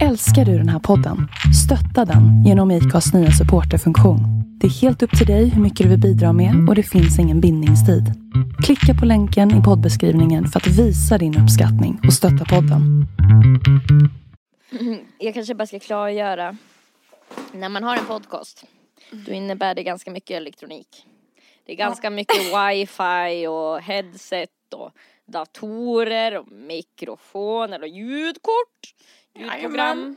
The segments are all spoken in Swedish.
Älskar du den här podden? Stötta den genom IKAs nya supporterfunktion. Det är helt upp till dig hur mycket du vill bidra med och det finns ingen bindningstid. Klicka på länken i poddbeskrivningen för att visa din uppskattning och stötta podden. Jag kanske bara ska klargöra. När man har en podcast, då innebär det ganska mycket elektronik. Det är ganska mycket wifi och headset och datorer och mikrofoner och ljudkort, ljudprogram.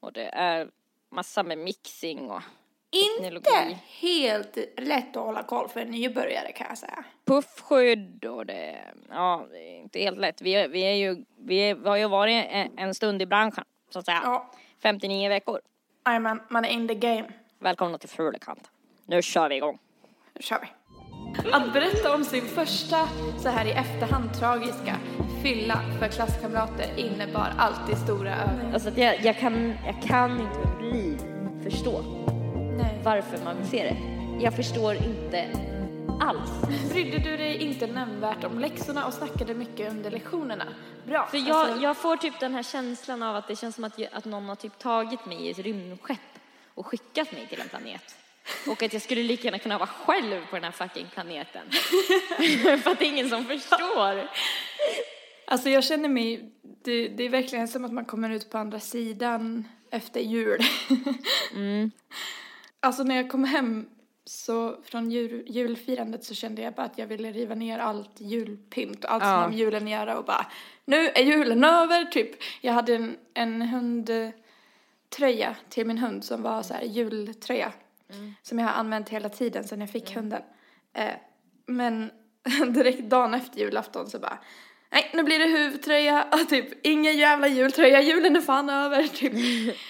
Och det är massa med mixing och Inte teknologi. helt lätt att hålla koll för en nybörjare kan jag säga. puffskydd och det, ja, det är inte helt lätt. Vi, är- vi, är ju, vi, är, vi har ju varit en, en stund i branschen, så att säga. Ja, 59 veckor. Jajamän, man är in the game. Välkomna till Fulekant. Nu kör vi igång. Nu kör vi. Att berätta om sin första, så här i efterhand tragiska, fylla för klasskamrater innebar alltid stora övningar. Alltså att jag, jag, kan, jag kan inte liv förstå Nej. varför man vill se det. Jag förstår inte alls. Brydde du dig inte nämnvärt om läxorna och snackade mycket under lektionerna? Bra. För jag, Alltså, jag får typ den här känslan av att det känns som att, att någon har typ tagit mig i ett rymdskepp och skickat mig till en planet. Och att jag skulle lika gärna kunna vara själv på den här fucking planeten. För att det är ingen som förstår. Alltså jag känner mig, det, det är verkligen som att man kommer ut på andra sidan efter jul. Mm. Alltså när jag kom hem så från jul, julfirandet så kände jag bara att jag ville riva ner allt julpynt och allt som Ja. har med julen att göra och bara nu är julen över typ. Jag hade en, en hundtröja till min hund som var så här jultröja som jag har använt hela tiden sedan jag fick hunden. Eh, men direkt dagen efter julafton så bara nej nu blir det huvudtröja och typ ingen jävla jultröja, julen är fan över typ.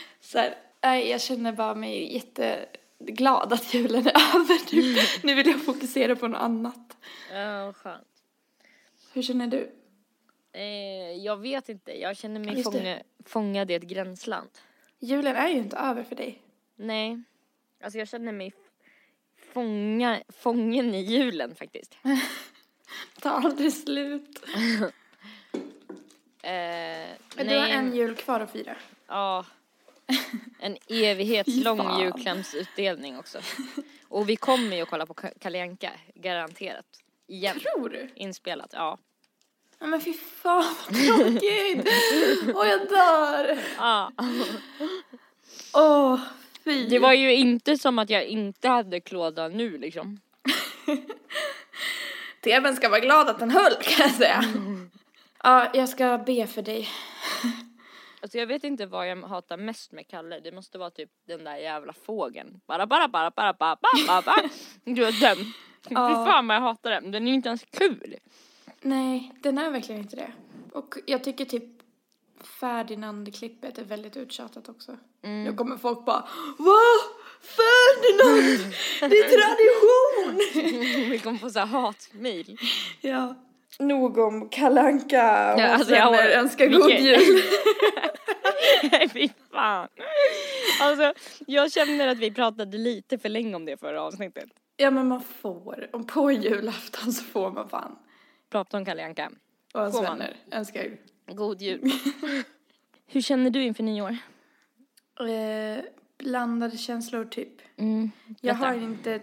Så här, nej, jag känner bara mig jätteglad att julen är över. Typ. Nu vill jag fokusera på något annat. Ja, skönt. Hur känner du? Eh, jag vet inte, jag känner mig Just fånga, fångad i ett gränsland. Julen är ju inte över för dig. Nej, alltså jag känner mig fånga, fången i julen faktiskt. Tar aldrig slut. Eh, Men du har en jul kvar att fira. Ja. En evighetslång fan. julklappsutdelning också. Och vi kommer ju att kolla på Ka- Kalle Anka, garanterat. Igen. Tror du? Inspelat, ja. Ja, men fy fan vad tråkigt. Åh jag dör. ja. Åh fy. Det var ju inte som att jag inte hade klåda nu liksom. TVn ska vara glad att den höll kan jag säga. Ja, jag ska be för dig. Alltså jag vet inte vad jag hatar mest med Kalle. Det måste vara typ den där jävla fågeln. Bara, bara, bara, bara, bara, bara, bara, bara. Du vet den. Fy fan vad jag hatar den. Den är inte ens kul. Nej, den är verkligen inte det. Och jag tycker typ Ferdinand-klippet är väldigt uttjatat också. Mm. Nu kommer folk bara Va? Ferdinand? Det är tradition! Vi kommer få så här hatmejl. ja. Nog om kalanka och Ja, alltså, jag har- önskar god jul. Nej fy fan. Alltså jag känner att vi pratade lite för länge om det förra avsnittet. ja men man får, och på julafton så får man fan. Prata om Kalle Anka. Och man? vänner önskar God jul. Hur känner du inför nyår? eh, blandade känslor typ. Mm, Jag har inte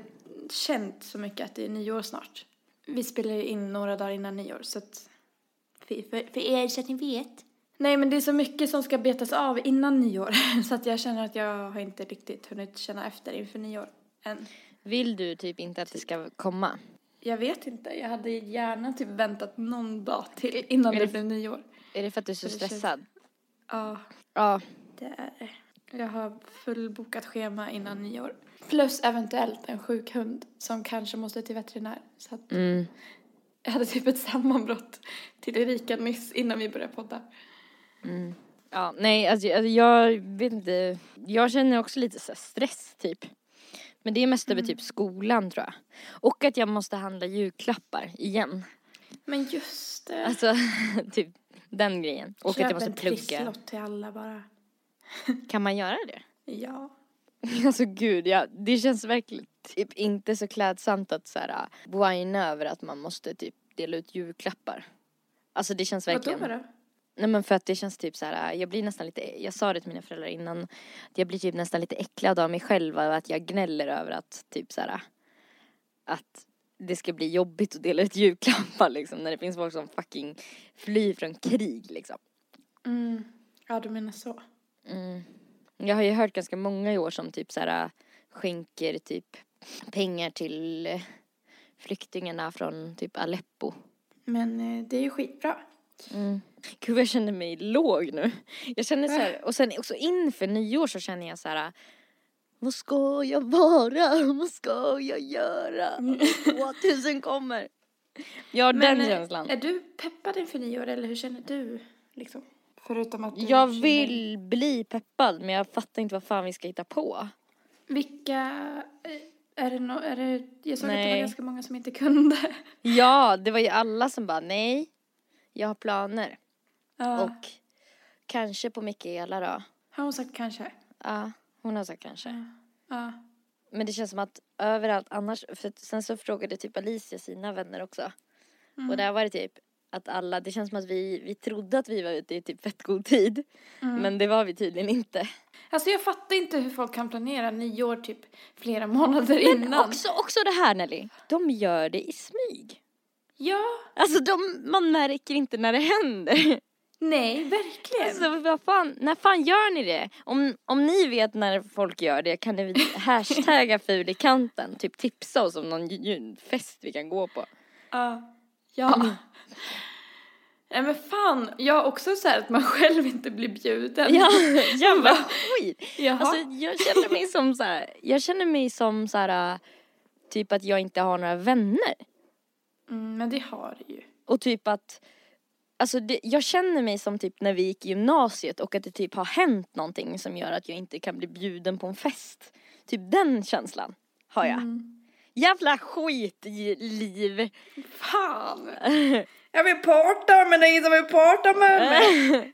känt så mycket att det är nyår snart. Vi spelar ju in några dagar innan nyår så att för, för, för er så att ni vet. Nej men det är så mycket som ska betas av innan nyår så att jag känner att jag har inte riktigt hunnit känna efter inför nyår än. Vill du typ inte att det ska komma? Jag vet inte, jag hade gärna typ väntat någon dag till innan Är det det- blev nyår. Är det för att du är så stressad? Ja, Ja. det är det. Jag har fullbokat schema innan nyår. Plus eventuellt en sjuk hund som kanske måste till veterinär. Så att Mm. Jag hade typ ett sammanbrott till Erika nyss innan vi började podda. Ja, nej alltså jag- jag vet inte. Jag känner också lite så stress typ. Men det är mest över typ skolan tror jag. Och att jag måste handla julklappar igen. Men just det. Alltså typ den grejen. Och att jag Köp måste en plugga. trisslott till alla bara. Kan man göra det? Ja. Alltså gud, ja, det känns verkligen typ inte så klädsamt att så här whina över att man måste typ dela ut julklappar. Alltså det känns Vadå verkligen. då? Nej men för att det känns typ så här, jag blir nästan lite, jag sa det till mina föräldrar innan, jag blir typ nästan lite äcklad av mig själv och att jag gnäller över att typ så här, att det ska bli jobbigt att dela ut julklappar liksom när det finns folk som fucking flyr från krig liksom. Mm. Ja, du menar så. Mm. Jag har ju hört ganska många i år som typ så här skänker typ pengar till flyktingarna från typ Aleppo. Men eh, det är ju skitbra. Mm. Gud jag känner mig låg nu. Jag känner så här, och sen också inför nyår så känner jag så här. Vad ska jag vara? Vad ska jag göra? 2000 kommer. Jag har den Men, eh, känslan. Är du peppad inför nyår eller hur känner du? Liksom? Förutom att du Jag vill bli peppad men jag fattar inte vad fan vi ska hitta på. Vilka... eh, Är det, no, är det Jag såg att det Nej. var ganska många som inte kunde. Ja, det var ju alla som bara nej. Jag har planer. Ja. Och kanske på Mikaela då. Har hon sagt kanske? Ja, hon har sagt kanske. Ja. Men det känns som att överallt annars, för sen så frågade typ Alicia sina vänner också. Mm. Och där var det typ att alla, det känns som att vi, vi trodde att vi var ute i typ fett god tid. Mm. Men det var vi tydligen inte. Alltså jag fattar inte hur folk kan planera nyår typ flera månader innan. Också, också det här Nelly, de gör det i smyg. Ja, Alltså de, man märker inte när det händer. nej, verkligen. Alltså vad fan, när fan gör ni det? Om, om ni vet när folk gör det kan ni hashtagga ful i kanten, typ tipsa oss om någon fest vi kan gå på. Ja. Ja. Nej men fan, jag också så att man själv inte blir bjuden. Ja, jävla skit. Jaha. Alltså jag känner mig som så här, jag känner mig som så här, typ att jag inte har några vänner. mm, men det har du ju. Och typ att, alltså det, jag känner mig som typ när vi gick i gymnasiet och att det typ har hänt någonting som gör att jag inte kan bli bjuden på en fest. Typ den känslan har jag. Mm. Jävla skit i liv. Fan. Jag vill parta med dig som vill parta med mig.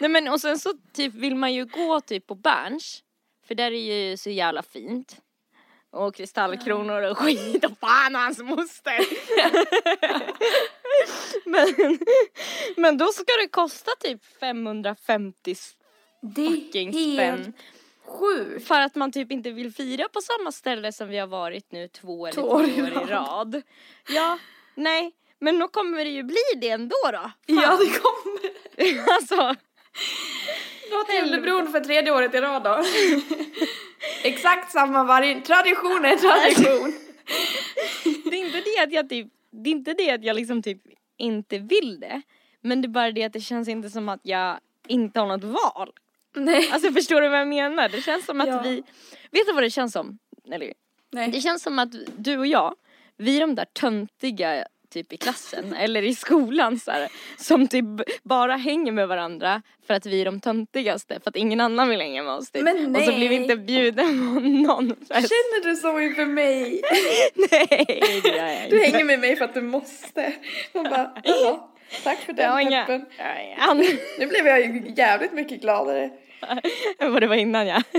Nej men och sen så typ vill man ju gå typ på Berns. För där är ju så jävla fint. Och kristallkronor och skit och fan och hans moster. men, men då ska det kosta typ 550 Det fucking är spänn. Sjukt. För att man typ inte vill fira på samma ställe som vi har varit nu två eller Två år i rad. Ja, nej. Men då kommer det ju bli det ändå då. Fan. Ja, det kommer. alltså. Dra till Tullebron för tredje året i rad då. Exakt samma varje, tradition är tradition. Det är inte det att jag typ, det är inte det att jag liksom typ inte vill det. Men det är bara det att det känns inte som att jag inte har något val. Nej. Alltså förstår du vad jag menar? Det känns som att Ja. vi, vet du vad det känns som? Eller, det Nej. känns som att du och jag, vi är de där töntiga typ i klassen eller i skolan så här, som typ bara hänger med varandra för att vi är de töntigaste för att ingen annan vill hänga med oss typ. Men Och så blir vi nej. inte bjuden på någon fest. Känner du så inför mig? Nej, det gör jag Du inte. hänger med mig för att du måste. Man bara, jaha, tack för den peppen. Nu blev jag jävligt mycket gladare. Än vad det var innan ja.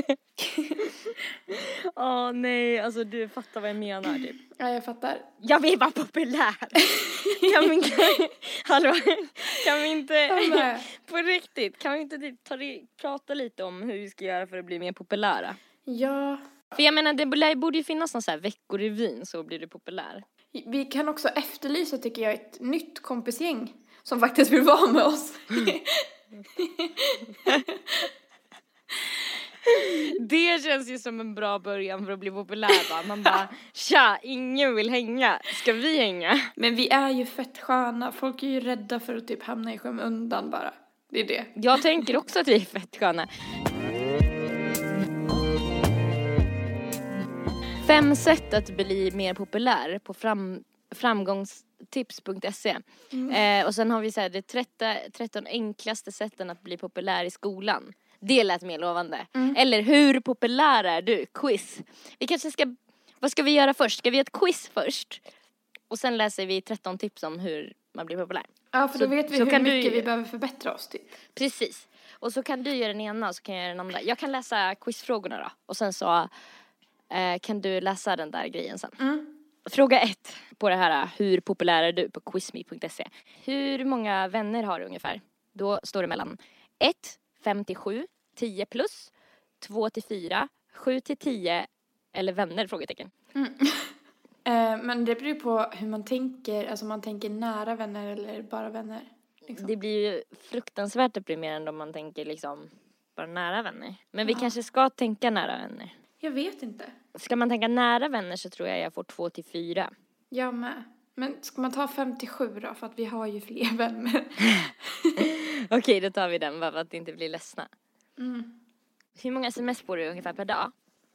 Åh nej, alltså du fattar vad jag menar typ. Ja, jag fattar. Jag vill vara populär. Kan vi, kan, hallå, kan vi inte, på riktigt, kan vi inte typ ta, det- prata lite om hur vi ska göra för att bli mer populära? Ja, För jag menar det borde- borde ju finnas någon så här veckorevyn så blir du populär. vi kan också efterlysa tycker jag ett nytt kompisgäng som faktiskt vill vara med oss. Det känns ju som en bra början för att bli populär va? Man bara tja, ingen vill hänga, ska vi hänga? Men vi är ju fett sköna. Folk är ju rädda för att typ hamna i skymundan bara. Det är det. Jag tänker också att vi är fett sköna. Fem sätt att bli mer populär på fram, framgångstips.se. Eh, och sen har vi så här, det 13, 13 enklaste sätten att bli populär i skolan. Det lät mer lovande. Eller hur populär är du? Quiz. Vi kanske ska, vad ska vi göra först? Ska vi göra ett quiz först? Och sen läser vi 13 tips om hur man blir populär. Ja, för då Så- vet vi hur du mycket ju- vi behöver förbättra oss typ. Precis. Och så kan du göra den ena och så kan jag göra den andra. Jag kan läsa quizfrågorna då. Och sen så eh, kan du läsa den där grejen sen. Mm. Fråga ett på det här hur populär är du på quizme.se. Hur många vänner har du ungefär? Då står det mellan 1, 5 till 7, 10 plus, 2 till 4, 7 till 10 eller vänner? Frågetecken. Eh, men det beror på hur man tänker, alltså om man tänker nära vänner eller bara vänner. Liksom. Det blir ju fruktansvärt deprimerande om man tänker liksom bara nära vänner. Men vi Ja. kanske ska tänka nära vänner. Jag vet inte. Ska man tänka nära vänner så tror jag jag får 2 till 4. Jag med. Men ska man ta 57 då? För att vi har ju fler vänner. Okej, då tar vi den bara för att inte bli ledsna. Mm. Hur många sms får du ungefär per dag?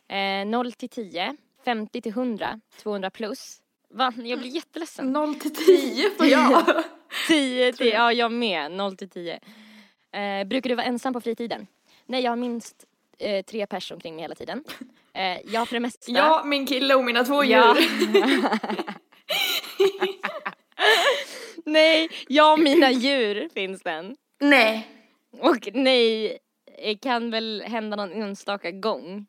Eh, 0 till 10, 50 till 100, 200 plus. Va? Jag blir jätteledsen. 0 till 10 får jag. 10 till, ja jag med, 0 till 10. Eh, brukar du vara ensam på fritiden? Nej, jag har minst eh, tre personer omkring mig hela tiden. Eh, jag för det mesta. Ja, min kille och mina två Ja. nej, jag och mina djur finns den. Nej. Och nej, det kan väl hända någon enstaka gång.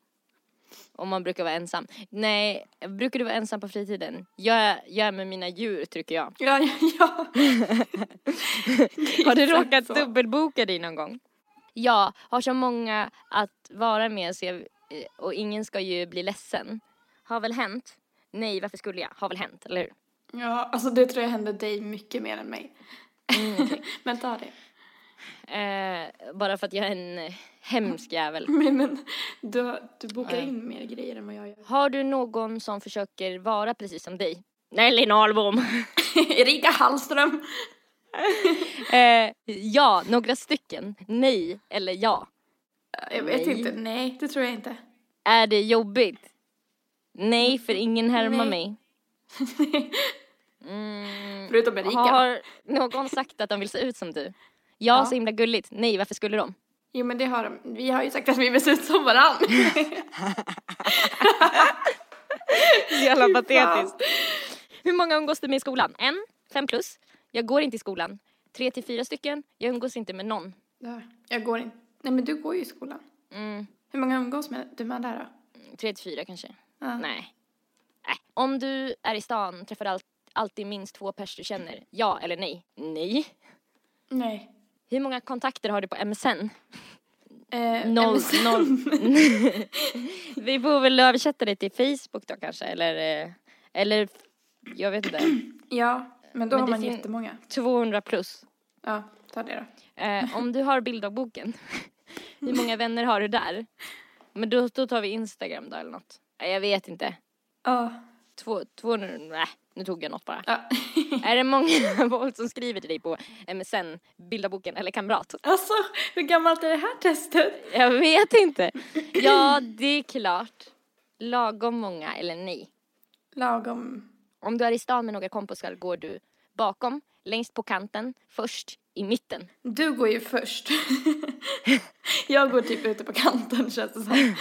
Om man brukar vara ensam. Nej, brukar du vara ensam på fritiden? Jag jag är med mina djur tycker jag. Ja, ja, ja. Har du råkat så. dubbelboka dig någon gång? Ja, har så många att vara med så jag, och ingen ska ju bli ledsen. Har väl hänt? Nej, varför skulle jag? Har väl hänt, eller hur? Ja, alltså det tror jag händer dig mycket mer än mig. Mm, okej. Men ta det. eh, bara för att jag är en eh, hemsk jävel. Men, men du, du bokar Nej. in mer grejer än vad jag gör. Har du någon som försöker vara precis som dig? Nelly Nahlbom. Erika Hallström. eh, ja, några stycken. Nej eller ja. Jag vet Nej. inte. Nej, det tror jag inte. Är det jobbigt? Nej, för ingen härmar mig. Mm. Förutom Erika. Har någon sagt att de vill se ut som du? Ja, Ja. så himla gulligt. Nej, varför skulle de? Jo men det har de. Vi har ju sagt att vi vill se ut som varann. Så jävla patetiskt. Hur många umgås du med i skolan? En? Fem plus? Jag går inte i skolan. Tre till fyra stycken? Jag umgås inte med någon. Där. Jag går inte. Nej men du går ju i skolan. Mm. Hur många umgås med, du med där då? Tre till fyra kanske. Ja. Nej. Nej. Om du är i stan, träffar du all- alltid minst två pers du känner? Ja eller nej? Nej. Nej. Hur många kontakter har du på MSN? Eh, Noll, MSN. noll. Vi får väl översätta det till Facebook då kanske, eller, eh, eller jag vet inte, Ja, men då Men har man jättemånga. 200 plus. Ja, ta det då. Eh, om du har bilddagboken, hur många vänner har du där? Men då, då tar vi Instagram då eller något. Jag vet inte. Ja. Två, 200, nej, nu tog jag något bara. ja. Är det många folk som skriver till dig på MSN, bilddagboken eller kamrat? alltså, hur gammalt är det här testet? Jag vet inte. Ja, det är klart. Lagom många eller nej. Lagom. Om du är i stan med några kompisar går du bakom, längst på kanten, först, i mitten. Du går ju först. jag går typ ute på kanten känns det som.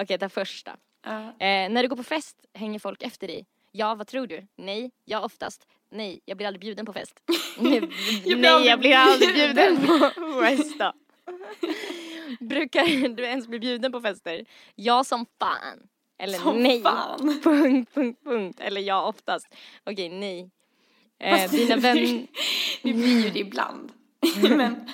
Okej, ta första. Ja. Eh, när du går på fest hänger folk efter dig. Ja, vad tror du? Nej, ja oftast. Nej, jag blir aldrig bjuden på fest. Nej, blir Nej, aldrig jag blir aldrig bjuden. på fest då. Brukar du ens bli bjuden på fester? Ja, som fan. Eller Som nej. fan. Punkt, punkt, punkt. Eller ja, oftast. Okej, nej. Eh, dina, det- vän, Vi blir ju det ibland. men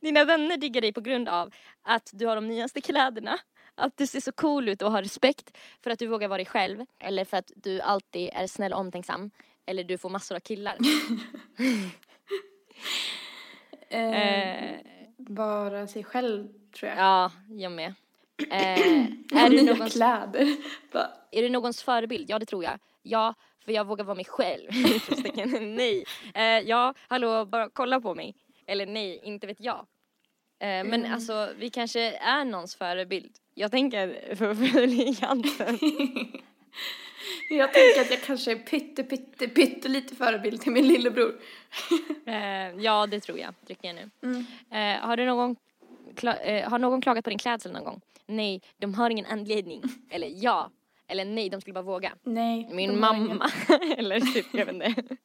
dina vänner diggar dig på grund av att du har de nyaste kläderna, att du ser så cool ut och har respekt för att du vågar vara dig själv eller för att du alltid är snäll och omtänksam eller du får massor av killar. eh, Eh, bara sig själv tror jag. ja, jag med. Eh, är, du någons, kläder. Är du någons förebild? Ja, det tror jag. Ja, för jag vågar vara mig själv. Nej. Eh, ja, hallå, bara kolla på mig. Eller nej, inte vet jag. Eh, men Mm. alltså, vi kanske är någons förebild. Jag tänker för fyrliganten. Jag tänker att jag kanske är pytte, pytte, pytte lite förebild till min lillebror. eh, ja, det tror jag. Trycker jag nu. Mm. Eh, har, du någon, har någon klagat på din klädsel någon gång? Nej, de har ingen anledning. Eller ja. Eller nej, de skulle bara våga. Nej. Min mamma. Eller typ, jag vet inte.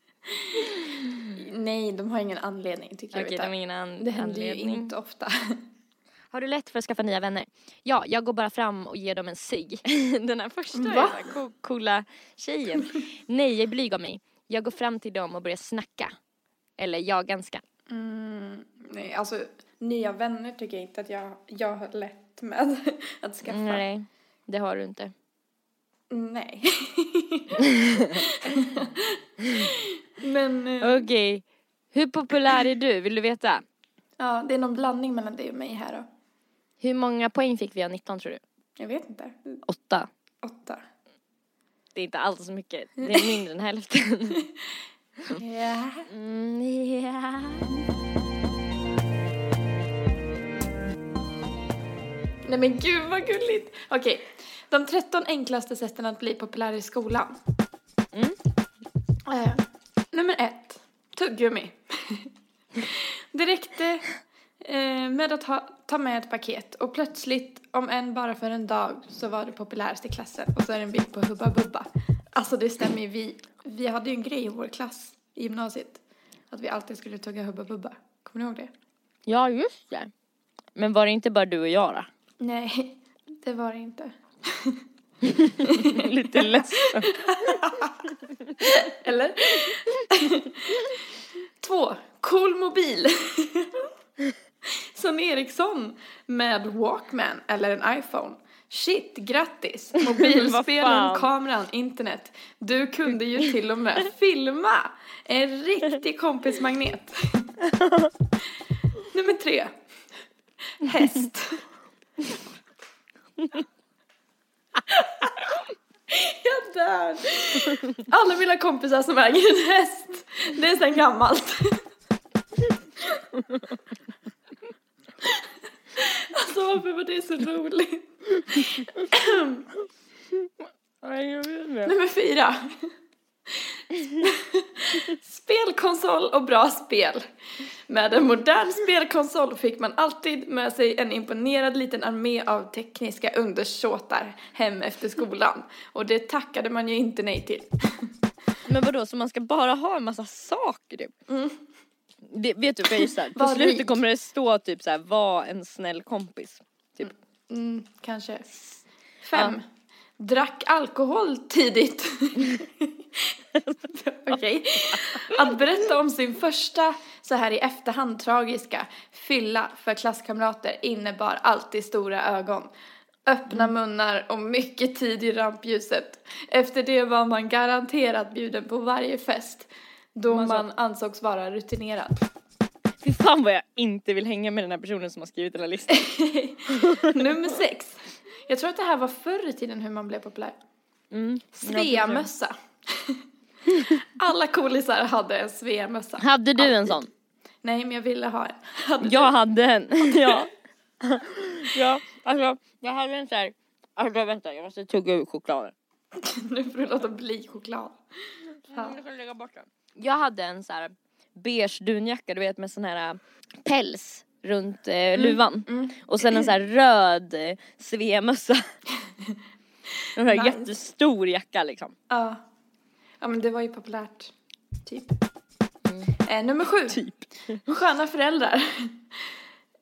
Nej, de har ingen anledning tycker jag. Okej, de har ingen an- det händer ju anledning. inte ofta. Har du lätt för att skaffa nya vänner? Ja, jag går bara fram och ger dem en cigg. Den här första är Va? den här co- coola tjejen. Nej, jag är blyg av mig. Jag går fram till dem och börjar snacka. Eller jag ganska. Mm, nej, alltså nya vänner tycker jag inte att jag, jag har lätt med att skaffa. Nej, det har du inte. Nej. Men eh, Okej. Hur populär är du? Vill du veta? ja, det är någon blandning mellan dig och mig här då. Hur många poäng fick vi av 19 tror du? Jag vet inte. Åtta. Åtta. Det är inte alls så mycket. Det är mindre än hälften. Ja. Mm, ja. Nej men gud vad gulligt. Okej, de 13 enklaste sätten att bli populär i skolan. Mm. Eh, nummer ett, tuggummi. Det räckte eh, med att ha, ta med ett paket och plötsligt, om än bara för en dag, så var det populärast i klassen. Och så är det en bild på Hubba Bubba. Alltså det stämmer ju, vi, vi hade ju en grej i vår klass i gymnasiet. Att vi alltid skulle tugga Hubba Bubba. Kommer ni ihåg det? ja, just det. Men var det inte bara du och jag då? Nej, det var det inte. Lite ledsen. Eller? Två, cool mobil. Som Ericsson med Walkman eller en iPhone. Shit, grattis! Mobilspelen, kameran, internet. Du kunde ju till och med filma! En riktig kompismagnet. Nummer tre. Häst. Jag dör! Alla mina kompisar som äger en häst. Det är sen gammalt. Alltså varför var det så roligt? Nummer fyra. Spelkonsol och bra spel. Med en modern spelkonsol fick man alltid med sig en imponerad liten armé av tekniska undersåtar hem efter skolan. Och det tackade man ju inte nej till. Men vadå, så man ska bara ha en massa saker typ? Mm. Det, vet du vad jag gissar? På slutet kommer det stå typ så här, var en snäll kompis. Typ. Mm, kanske. Fem. Drack alkohol tidigt. Okej. Att berätta om sin första, så här i efterhand tragiska, fylla för klasskamrater innebar alltid stora ögon. Öppna munnar och mycket tid i rampljuset. Efter det var man garanterat bjuden på varje fest. Då Man man, ansågs vara rutinerad. Fy fan vad jag inte vill hänga med den här personen som har skrivit den här listan. Nummer sex. Jag tror att det här var förr i tiden hur man blev populär. Mm. Sveamössa. Alla coolisar hade en sveamössa. Hade du en Alltid. sån? Nej, men jag ville ha en. Hade du? Jag hade en. ja. ja, alltså jag hade en så här. Alltså vänta, jag måste tugga ur chokladen. Nu får du låta bli choklad. Fan. Jag kan lägga bort den. Jag hade en så här beige dunjacka, du vet med sån här äh, päls runt eh, luvan. mm. Och sen en så här röd eh, sveamössa. En sån Nice. jättestor jacka liksom. Ja. Ja, men det var ju populärt. Typ. Eh, nummer sju. Typ. Sköna föräldrar.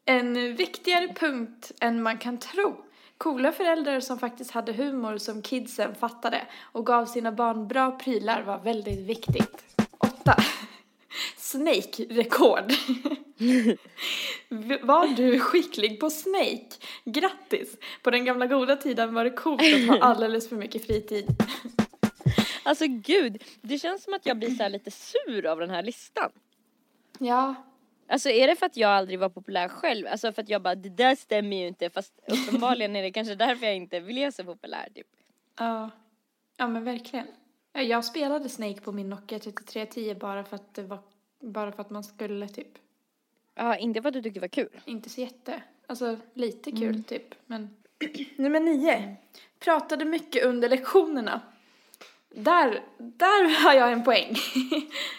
En viktigare punkt än man kan tro. Coola föräldrar som faktiskt hade humor som kidsen fattade och gav sina barn bra prylar var väldigt viktigt. Åtta. Snake-rekord. Var du skicklig på Snake? Grattis! På den gamla goda tiden var det coolt att ha alldeles för mycket fritid. Alltså gud, det känns som att jag blir så här lite sur av den här listan. Ja, Alltså är det för att jag aldrig var populär själv? Alltså för att jag bara, det där stämmer ju inte fast uppenbarligen är det kanske därför jag inte blev så populär typ. Ja, ja men verkligen. Ja, Jag spelade Snake på min Nokia 3310 bara för att det var, bara för att man skulle typ. Ja, inte för att du tyckte det var kul. Inte så jätte, alltså lite kul typ, men. Nummer nio. Pratade mycket under lektionerna. Där, där har jag en poäng.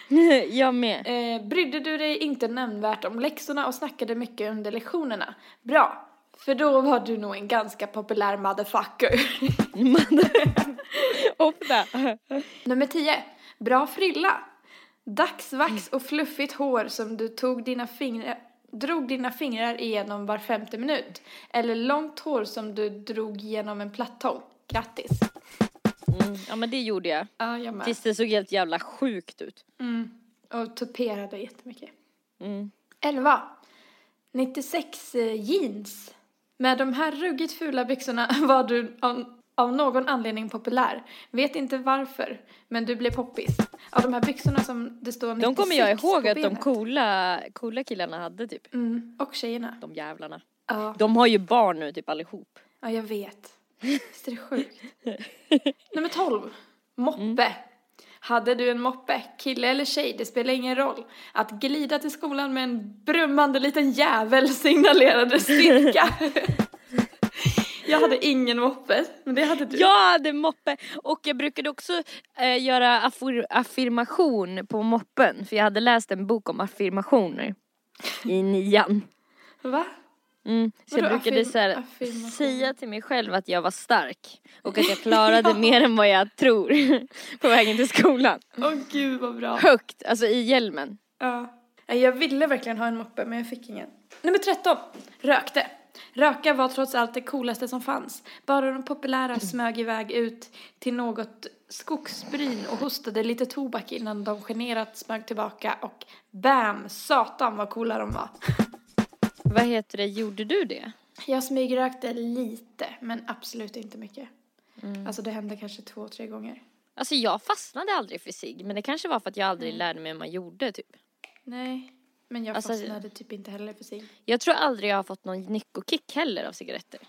jag med. eh, brydde du dig inte nämnvärt om läxorna och snackade mycket under lektionerna? Bra, för då var du nog en ganska populär motherfucker. Ofta. Nummer 10. Bra frilla. Dagsvax och fluffigt hår som du tog dina fingrar, drog dina fingrar igenom var femte minut. Eller långt hår som du drog genom en plattång. Grattis. Mm, ja men det gjorde jag. Ja, jag med. Tills det såg helt jävla sjukt ut. Mm. Och tuperade jättemycket. Mm. 11. 96 eh, jeans. Med de här ruggigt fula byxorna var du av, någon anledning populär. Vet inte varför, men du blev poppis. Av de här byxorna som det står 96 De kommer jag ihåg att de coola, coola killarna hade typ. Mm, och tjejerna. De jävlarna. Ja. De har ju barn nu typ allihop. Ja, jag vet. Visst är det sjukt? Nummer 12. Moppe. Hade du en moppe, kille eller tjej, det spelar ingen roll. Att glida till skolan med en brummande liten jävel signalerade styrka. jag hade ingen moppe, men det hade du. Jag hade moppe och jag brukade också eh, göra affir- affirmation på moppen för jag hade läst en bok om affirmationer i nian. Va? Mm, så jag brukade så här, säga till mig själv att jag var stark och att jag klarade mer än vad jag tror på vägen till skolan. Åh gud vad bra. Högt, alltså i hjälmen. Ja. Ja, Jag ville verkligen ha en moppe, men jag fick ingen. Nummer 13. Rökte. Röka var trots allt det coolaste som fanns. Bara de populära smög iväg ut till något skogsbryn och hostade lite tobak innan de generat smög tillbaka och bam, satan vad coola de var. Vad heter det, gjorde du det? Jag smygrökte lite, men absolut inte mycket. Alltså det hände kanske två, tre gånger. Alltså jag fastnade aldrig för sig men det kanske var för att jag aldrig lärde mig hur man gjorde typ. Nej, men jag Alltså- fastnade typ inte heller för sig. Jag tror aldrig jag har fått någon nyckokick heller av cigaretter.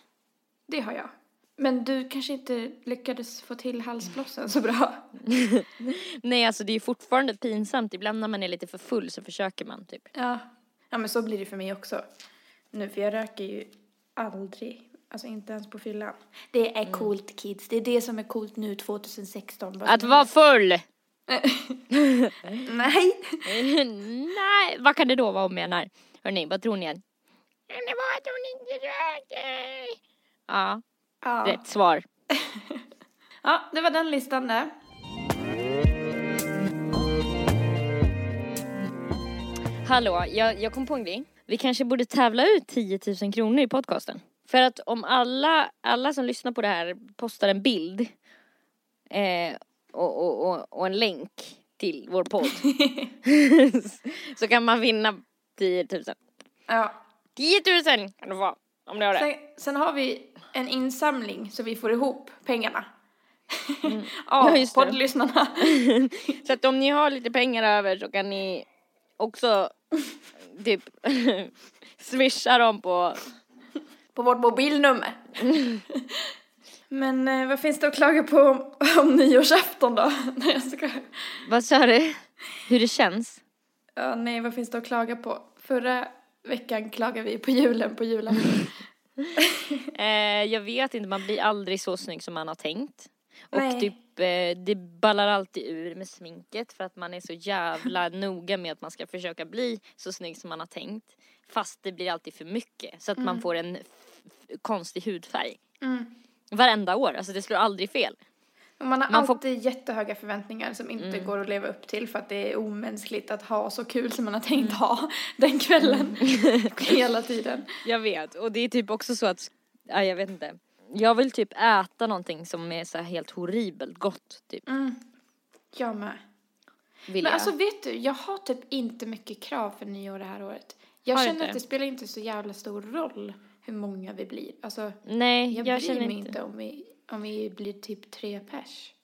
Det har jag. Men du kanske inte lyckades få till halsblossen så bra. Nej alltså det är fortfarande pinsamt, ibland när man är lite för full så försöker man typ. Ja. Ja men så blir det för mig också. Nu för jag röker ju aldrig. Alltså inte ens på fyllan. Det är coolt kids. Det är det som är coolt nu 2016. bara Att vara full! Vet. Nej. Nej, vad kan det då vara hon menar? Hörni, vad tror ni? än? Det var att hon inte röker. Ja, Ja. rätt svar. ja, det var den listan där. Hallå, jag, jag kom på en grej. Vi kanske borde tävla ut 10 000 kronor i podcasten. För att om alla, alla som lyssnar på det här postar en bild eh, och, och, och, och en länk till vår podd så kan man vinna 10 000. Ja. 10 000 kan du få om du har det. Sen, sen har vi en insamling så vi får ihop pengarna. Av Ja, det. poddlyssnarna. Så att om ni har lite pengar över så kan ni också typ swisha dem på på vårt mobilnummer. Men eh, vad finns det att klaga på om, om nyårsafton då? Nej, jag ska... Vad sa du? Hur det känns? Ja, nej, vad finns det att klaga på? Förra veckan klagade vi på julen på julafton. Eh, jag vet inte, man blir aldrig så snygg som man har tänkt. Och Nej. typ, eh, det ballar alltid ur med sminket för att man är så jävla noga med att man ska försöka bli så snygg som man har tänkt. Fast det blir alltid för mycket så att man får en konstig hudfärg. Mm. Varenda år, alltså det slår aldrig fel. Man har Man får- alltid jättehöga förväntningar som inte går att leva upp till för att det är omänskligt att ha så kul som man har tänkt ha den kvällen hela tiden. Jag vet, och det är typ också så att, ja, jag vet inte. Jag vill typ äta någonting som är så här helt horribelt gott, typ. Mm. Jag med. Vill Men jag. alltså vet du, jag har typ inte mycket krav för nyår det här året. Jag Har känner inte att det spelar inte så jävla stor roll hur många vi blir. Alltså, Nej, jag, jag, bryr känner mig inte. inte om vi, om vi blir typ tre pers.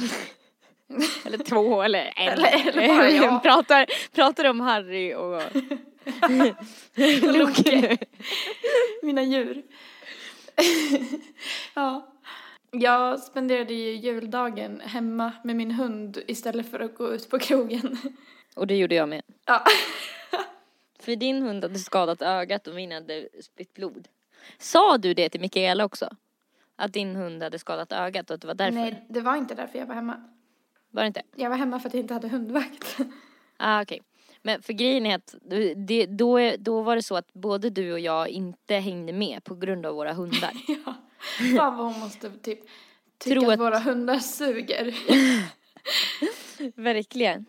Eller två eller en. Eller- eller bara jag. pratar, pratar om Harry och Loke. Mina djur. ja. Jag spenderade ju juldagen hemma med min hund istället för att gå ut på krogen. Och det gjorde jag med. ja. För din hund hade skadat ögat och min hade spytt blod. Sa du det till Mikaela också? Att din hund hade skadat ögat och att det var därför? Nej, det var inte därför jag var hemma. Var det inte? Jag var hemma för att jag inte hade hundvakt. Ah, okej. Men för grejen är att det, då, då var det så att både du och jag inte hängde med på grund av våra hundar. ja. Fan vad hon måste typ tycka att att- våra hundar suger. Verkligen.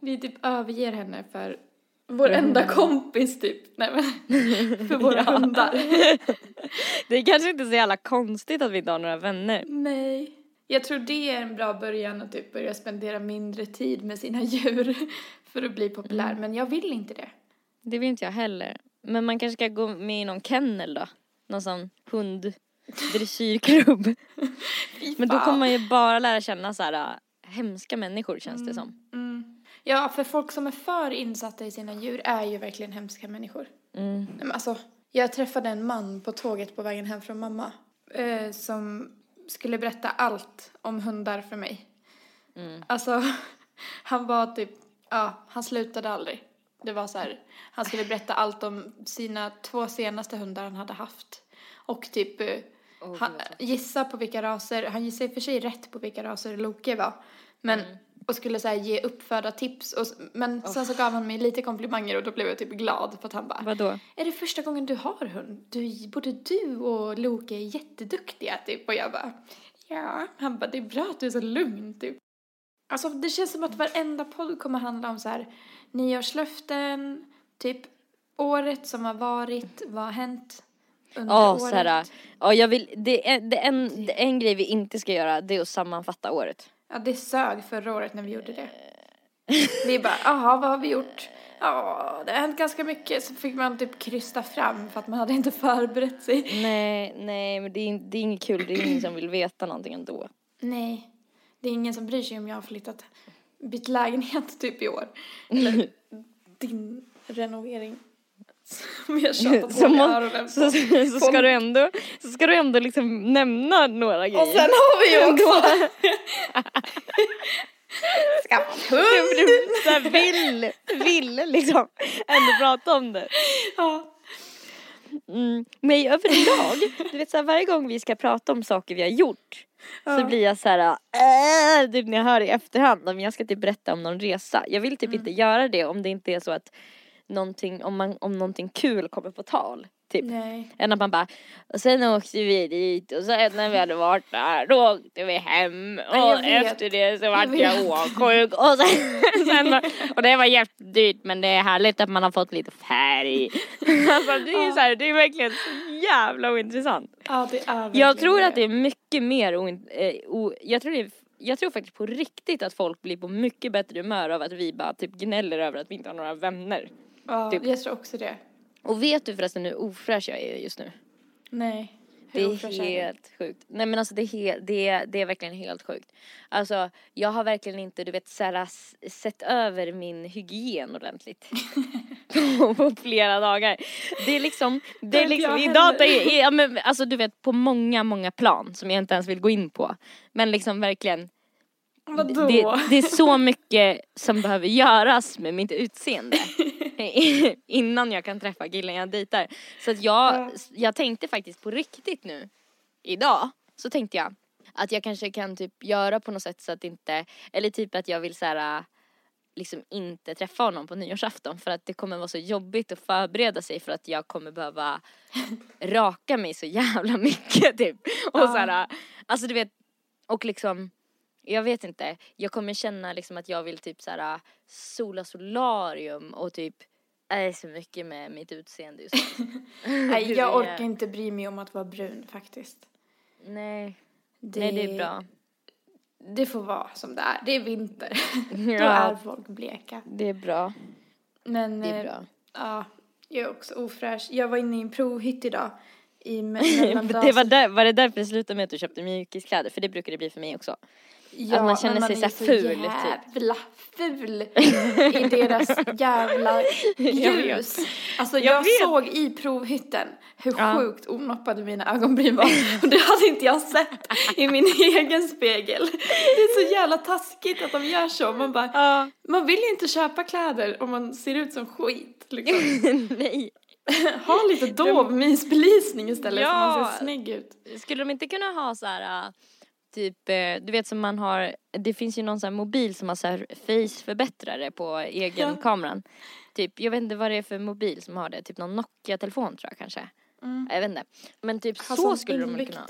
Vi typ överger henne för vår enda kompis typ. Nej men, för våra Ja. hundar. Det är kanske inte så jävla konstigt att vi inte har några vänner. Nej. Jag tror det är en bra början att typ börja spendera mindre tid med sina djur för att bli populär. Mm. Men jag vill inte det. Det vill inte jag heller. Men man kanske ska gå med i någon kennel då? Någon sån hunddressyrklubb. Men då kommer man ju bara lära känna så här äh, hemska människor känns det som. Mm. Ja, för folk som är för insatta i sina djur är ju verkligen hemska människor. Mm. Men alltså, jag träffade en man på tåget på vägen hem från mamma eh, som skulle berätta allt om hundar för mig. Mm. Alltså, han var typ, ja, han slutade aldrig. Det var så här, han skulle berätta allt om sina två senaste hundar han hade haft. Och typ Åh, han, gissa på vilka raser, han gissade i och för sig rätt på vilka raser Loke var. Men, Mm. Och skulle så här ge uppföda tips. Och, men sen så gav han mig lite komplimanger och då blev jag typ glad för att han bara, Vadå? är det första gången du har hund? Du, både du och Loke är jätteduktiga typ. Och jag bara, ja. Han bara, det är bra att du är så lugn typ. Alltså det känns som att varenda podd kommer handla om så här nyårslöften, typ året som har varit, vad har hänt under Ja, året. så här, ja jag vill, det är, det är en, det är en grej vi inte ska göra, det är att sammanfatta året. Ja, det sög förra året när vi gjorde det. Vi bara, jaha, vad har vi gjort? Ja, det har hänt ganska mycket. Så fick man typ krysta fram för att man hade inte förberett sig. Nej, nej men det är, det är inget kul, det är ingen som vill veta någonting ändå. Nej, det är ingen som bryr sig om jag har flyttat, bytt lägenhet typ i år. Eller din renovering. Som jag tjatat Så, i må, öronen så, så, så, ska du ändå, så ska du ändå liksom nämna några grejer. Och sen har vi ju också skaffat hund. Du, så här vill, vill liksom ändå prata om det. Ja. Mm. Men överlag, du vet så här, varje gång vi ska prata om saker vi har gjort så Ja. blir jag så här, äh, typ när jag hör i efterhand om jag ska typ berätta om någon resa. Jag vill typ inte göra det om det inte är så att någonting, om, man, om någonting kul kommer på tal. Typ. Nej. Än att man bara, och sen åkte vi dit och sen när vi hade varit där då åkte vi hem och vet. efter det så vart Jag jag åksjuk och sen, sen och det var jättedyrt men det är härligt att man har fått lite färg. Alltså det är så här, det är verkligen så jävla ointressant. Ja, det är Jag tror att det är mycket mer oin, eh, o, jag tror det är, jag tror faktiskt på riktigt att folk blir på mycket bättre humör av att vi bara typ gnäller över att vi inte har några vänner. Ja, typ. jag tror också det. Och vet du förresten hur ofräsch jag är just nu? Nej. Det är ofräsch är helt sjukt. Nej men alltså det är, he- det, är, det är verkligen helt sjukt. Alltså jag har verkligen inte du vet så här, s- sett över min hygien ordentligt. på, på flera dagar. Det är liksom, det är liksom jag i data, heller. i, ja, men, alltså du vet på många, många plan som jag inte ens vill gå in på. Men liksom verkligen Vadå? det, det är så mycket som behöver göras med mitt utseende. Innan jag kan träffa killen jag dejtar. Så att jag, Ja. jag tänkte faktiskt på riktigt nu, idag, så tänkte jag att jag kanske kan typ göra på något sätt så att inte, eller typ att jag vill så här liksom inte träffa honom på nyårsafton för att det kommer vara så jobbigt att förbereda sig för att jag kommer behöva raka mig så jävla mycket typ. Och Ja. så här, alltså du vet, och liksom jag vet inte, jag kommer känna liksom att jag vill typ så här sola solarium och typ är så mycket med mitt utseende just. Nej, Det jag orkar inte bry mig om att vara brun faktiskt. Nej, Det, nej det är bra. Det får vara som det är. Det är vinter. Då Ja, är folk bleka. det är bra. Men Det är eh, bra. ja, jag är också ofräsch. Jag var inne i en provhytt idag. I det var, där, var det därför det slutade med att du köpte mjukiskläder? För det brukar det bli för mig också. Ja, man känner sig är så här ful, typ. jävla ful i deras jävla ljus. Alltså Jag jag, såg i provhytten hur Ja. sjukt onoppade mina ögonbryn var. Och det hade inte jag sett i min egen spegel. Det är så jävla taskigt att de gör så. Man bara, Ja. man vill ju inte köpa kläder om man ser ut som skit. Liksom. Nej. Ha lite dov mysbelysning istället så man Ja. ser snygg ut. Skulle de inte kunna ha så här äh, typ, äh, du vet som man har, det finns ju någon sån här mobil som har så här face-förbättrare på egen Ja. kameran. Typ, jag vet inte vad det är för mobil som har det, typ någon Nokia-telefon tror jag kanske. Mm. Jag vet inte. Men typ Ha så skulle de kunna ha.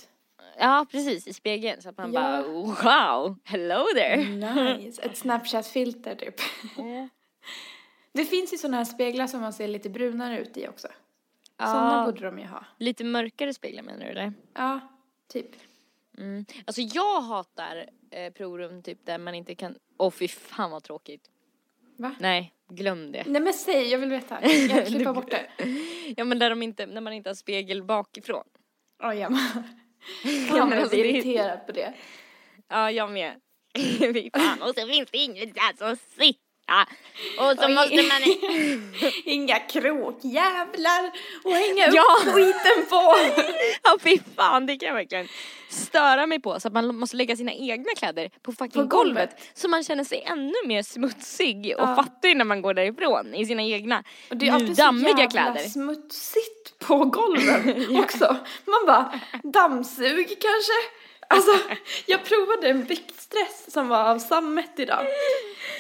Ja precis, i spegeln så att man Ja. bara wow, hello there. Nice. Ett Snapchat-filter typ. Det finns ju sådana här speglar som man ser lite brunare ut i också. Sådana Ja, borde de ju ha. lite mörkare speglar menar du eller? Ja, typ. Mm. Alltså jag hatar eh, provrum typ där man inte kan, åh fy fan vad tråkigt. Va? Nej, glöm det. Nej men säg, jag vill veta. Jag klipper bort det. Ja men där de inte, när man inte har spegel bakifrån. Ja, jag med. Ja, Jag är så det irriterad på det. Ja, jag med. Fy fan. Och så finns det ingenstans att Och så Oj. måste man... Inga kråkjävlar och hänga upp Ja. skiten på. Ja, fy fan. Det kan jag verkligen störa mig på. Så att man måste lägga sina egna kläder på fucking På golvet. golvet. Så man känner sig ännu mer smutsig och Ja. fattig när man går därifrån i sina egna Och det är dammiga jävla kläder. smutsigt på golven också. Man bara, dammsug kanske? Alltså, jag provade en viktstress som var av sammet idag.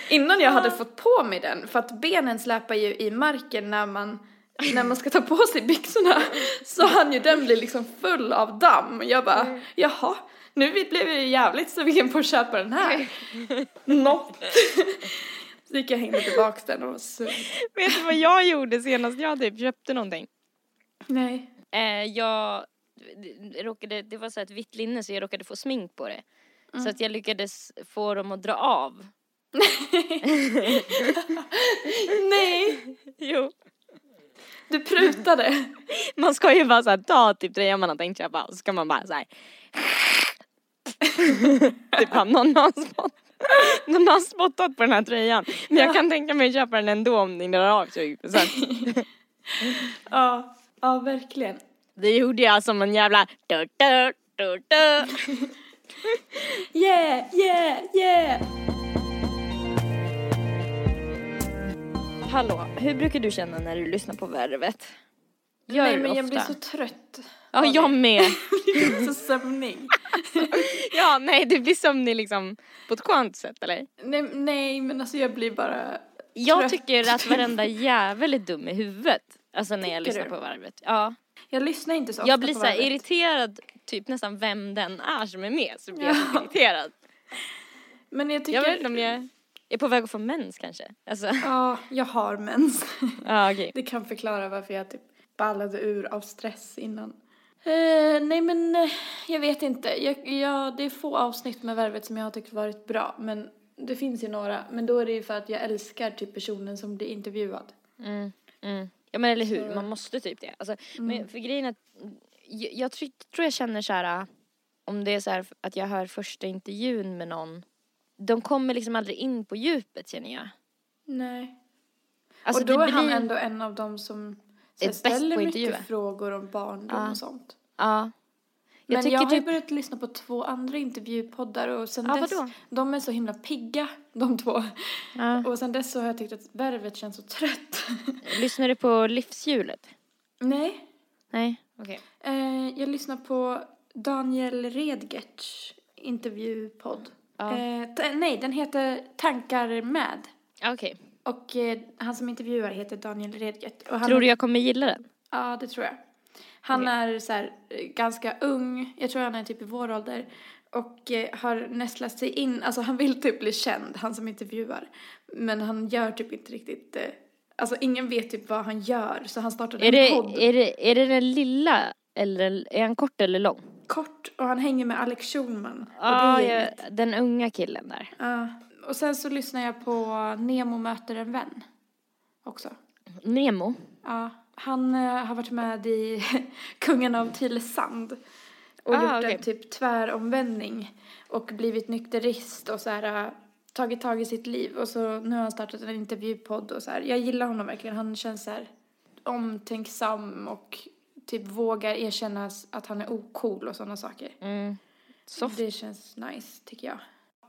Innan jag hade fått på mig den, för att benen släpar ju i marken när man, när man ska ta på sig byxorna, så hann ju den bli liksom full av damm. Jag bara, jaha, nu blev jag ju jävligt sugen på att köpa den här. Något. Så gick jag och hängde tillbaks den och sur. Vet du vad jag gjorde senast jag typ köpte någonting? Nej. Eh, jag det, råkade, det var så ett vitt linne så jag råkade få smink på det. Så att jag lyckades få dem att dra av. Nej, Jo. du prutade. Man ska ju bara så här, ta typ tröjan man har tänkt köpa och så ska man bara så här. typ bara, någon har, spott, någon har spottat på den här tröjan. Men jag kan tänka mig att köpa den ändå om ni drar av 20%. Ja, ja verkligen. Det gjorde jag som en jävla du, du, du, du. Yeah, yeah, yeah. Hallå, hur brukar du känna när du lyssnar på Värvet? Gör Nej men jag blir så trött. Ja, jag med. Jag blir så sömnig. Ja, nej, du blir sömnig liksom på ett skönt sätt, eller? Nej, nej men alltså jag blir bara Jag Trött. tycker att varenda jävel är dum i huvudet. Alltså när jag Tycker lyssnar du? på Värvet. Ja. Jag lyssnar inte så ofta Jag blir så irriterad, typ nästan vem den är som är med, så blir jag Ja. irriterad. Men jag tycker... Jag vet inte om jag är på väg att få mens kanske. Alltså, Ja, jag har mens. ja okej. Det kan förklara varför jag typ ballade ur av stress innan. Eh, nej men eh, jag vet inte. Jag, jag, det är få avsnitt med Värvet som jag har tyckt varit bra. Men det finns ju några. Men då är det ju för att jag älskar typ personen som blir intervjuad. Mm, mm. Ja men eller hur, Mm. man måste typ det. Alltså, men för grejen är att jag, jag tror, tror jag känner så här om det är så här att jag hör första intervjun med någon. De kommer liksom aldrig in på djupet känner jag. Nej. Alltså, och då är han ändå en av dem som ställer mycket frågor om barndom Ja. och sånt. Ja. Jag Men jag har typ, börjat lyssna på två andra intervjupoddar och sen Ja, dess, vadå? de är så himla pigga, de två. ja. Och sen dess så har jag tyckt att Värvet känns så trött. lyssnar du på livshjulet? Nej. Nej, okej. Eh, jag lyssnar på Daniel Redgerts intervjupodd. Ja. Eh, nej, den heter Tankar med. Okej. Och eh, han som intervjuar heter Daniel Redgert. Tror du jag kommer gilla den? Ja, det tror jag. Han Okej. är så här, eh, ganska ung, jag tror han är typ i vår ålder. Och eh, har nästlat sig in, alltså han vill typ bli känd, han som intervjuar. Men han gör typ inte riktigt, eh, alltså ingen vet typ vad han gör. Så han startade Är en det, podd, är, det, är det den lilla eller är han kort eller lång? kort, och han hänger med Alex Schulman. och Ja, den unga killen där. Ja. Och sen så lyssnar jag på Nemo möter en vän också. Nemo. Ja, han eh, har varit med i Kungen av Tylösand och Ah, gjort okej. en typ tväromvändning och blivit nykterist och så här eh, tagit tag i sitt liv och så nu har han startat en intervjupodd och så här. Jag gillar honom verkligen. Han känns så här omtänksam och typ vågar erkänna att han är ocool och sådana saker. Mm. Soft. Det känns nice tycker jag.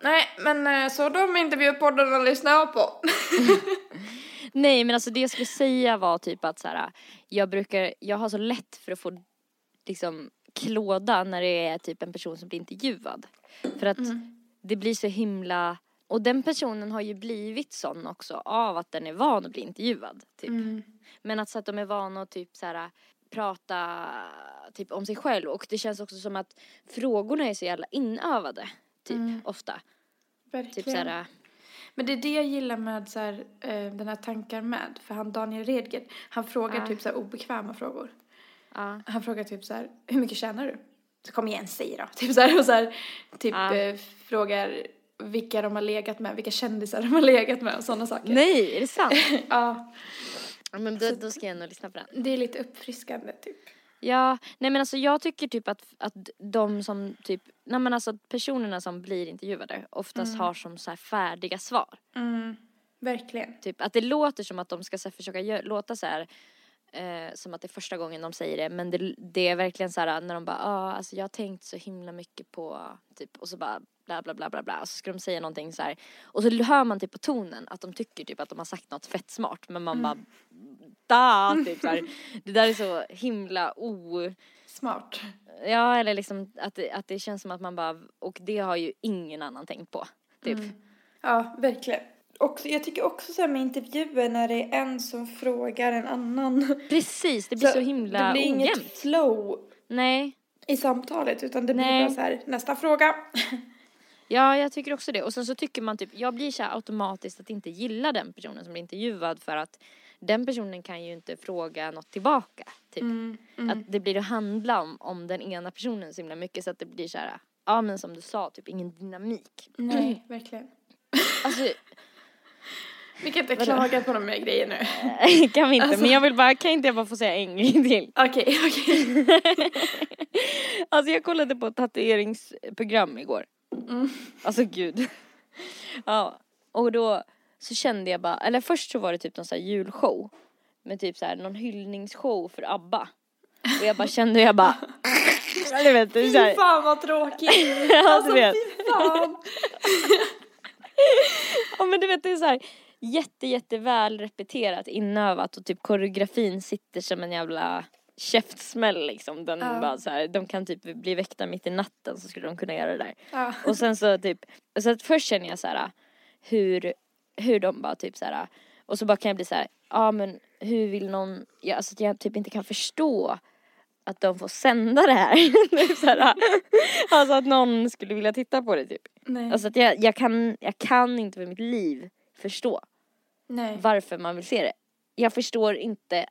Nej, men eh, så de intervjupoddarna lyssnar jag på. Nej men alltså det jag skulle säga var typ att så här, jag brukar, jag har så lätt för att få liksom klåda när det är typ en person som blir intervjuad. För att det blir så himla, och den personen har ju blivit sån också av att den är van att bli intervjuad. Typ. Mm. Men att så att de är vana att typ så här prata typ om sig själv och det känns också som att frågorna är så jävla inövade. Typ Mm. ofta. Verkligen. Typ så här, Men det är det jag gillar med så här, eh, den här tankar med. För han Daniel Redgert, han frågar Ja. typ så här obekväma frågor. ja. Han frågar typ så här, hur mycket tjänar du? så kom igen säg då. Typ så här och så här, typ Ja. eh, frågar vilka de har legat med, vilka kändisar de har legat med och sådana saker. Nej, är det sant? Ja, men då, då ska jag nog lyssna på den. det är lite uppfriskande typ. Ja, nej men alltså jag tycker typ att, att de som typ, nej men alltså personerna som blir intervjuade oftast har som så här färdiga svar. Mm, verkligen. Typ att det låter som att de ska så försöka gö- låta så här eh, som att det är första gången de säger det men det, det är verkligen så här när de bara ja ah, alltså jag har tänkt så himla mycket på typ och så bara bla bla bla bla bla och så ska de säga någonting så här och så hör man typ på tonen att de tycker typ att de har sagt något fett smart men man bara da typ så här. det där är så himla o Smart. Ja, eller liksom att det, att det känns som att man bara, och det har ju ingen annan tänkt på. Typ. Ja, verkligen. Och jag tycker också så här med intervjuer när det är en som frågar en annan. Precis, det blir så, himla Det blir inget ojämnt. flow Nej, i samtalet utan det Nej. blir bara så här nästa fråga. ja jag tycker också det. Och sen så tycker man typ, jag blir så här automatiskt att inte gilla den personen som blir intervjuad för att den personen kan ju inte fråga något tillbaka. Typ. Att det blir att handla om, om den ena personen så himla mycket så att det blir så här, ja men som du sa, typ ingen dynamik. Nej, verkligen. Alltså, Vi kan inte Vadå? klaga på de här grejerna nu. kan vi inte, Alltså- men jag vill bara, kan inte jag bara få säga en grej till? Okej, okej. Alltså jag kollade på ett tatueringsprogram igår. Mm. Alltså gud. Ja, och då så kände jag bara, eller först så var det typ någon sån här julshow. Med typ så här någon hyllningsshow för ABBA. Och jag bara kände, jag bara, du vet, det är så Fy fan vad tråkigt. ja, Alltså fy fan. Ja men du vet det är så här jätte jätte väl repeterat, inövat och typ koreografin sitter som en jävla käftsmäll liksom. Den Ja. bara så här, de kan typ bli väckta mitt i natten så skulle de kunna göra det där. Ja. Och sen så typ, så att först känner jag så här hur, hur de bara typ så här och så bara kan jag bli så här, ja men hur vill någon, ja, alltså att jag typ inte kan förstå att de får sända det här. Så här alltså att någon skulle vilja titta på det typ. Nej. Alltså att jag, jag, kan, jag kan inte för mitt liv förstå Nej. varför man vill se det. Jag förstår inte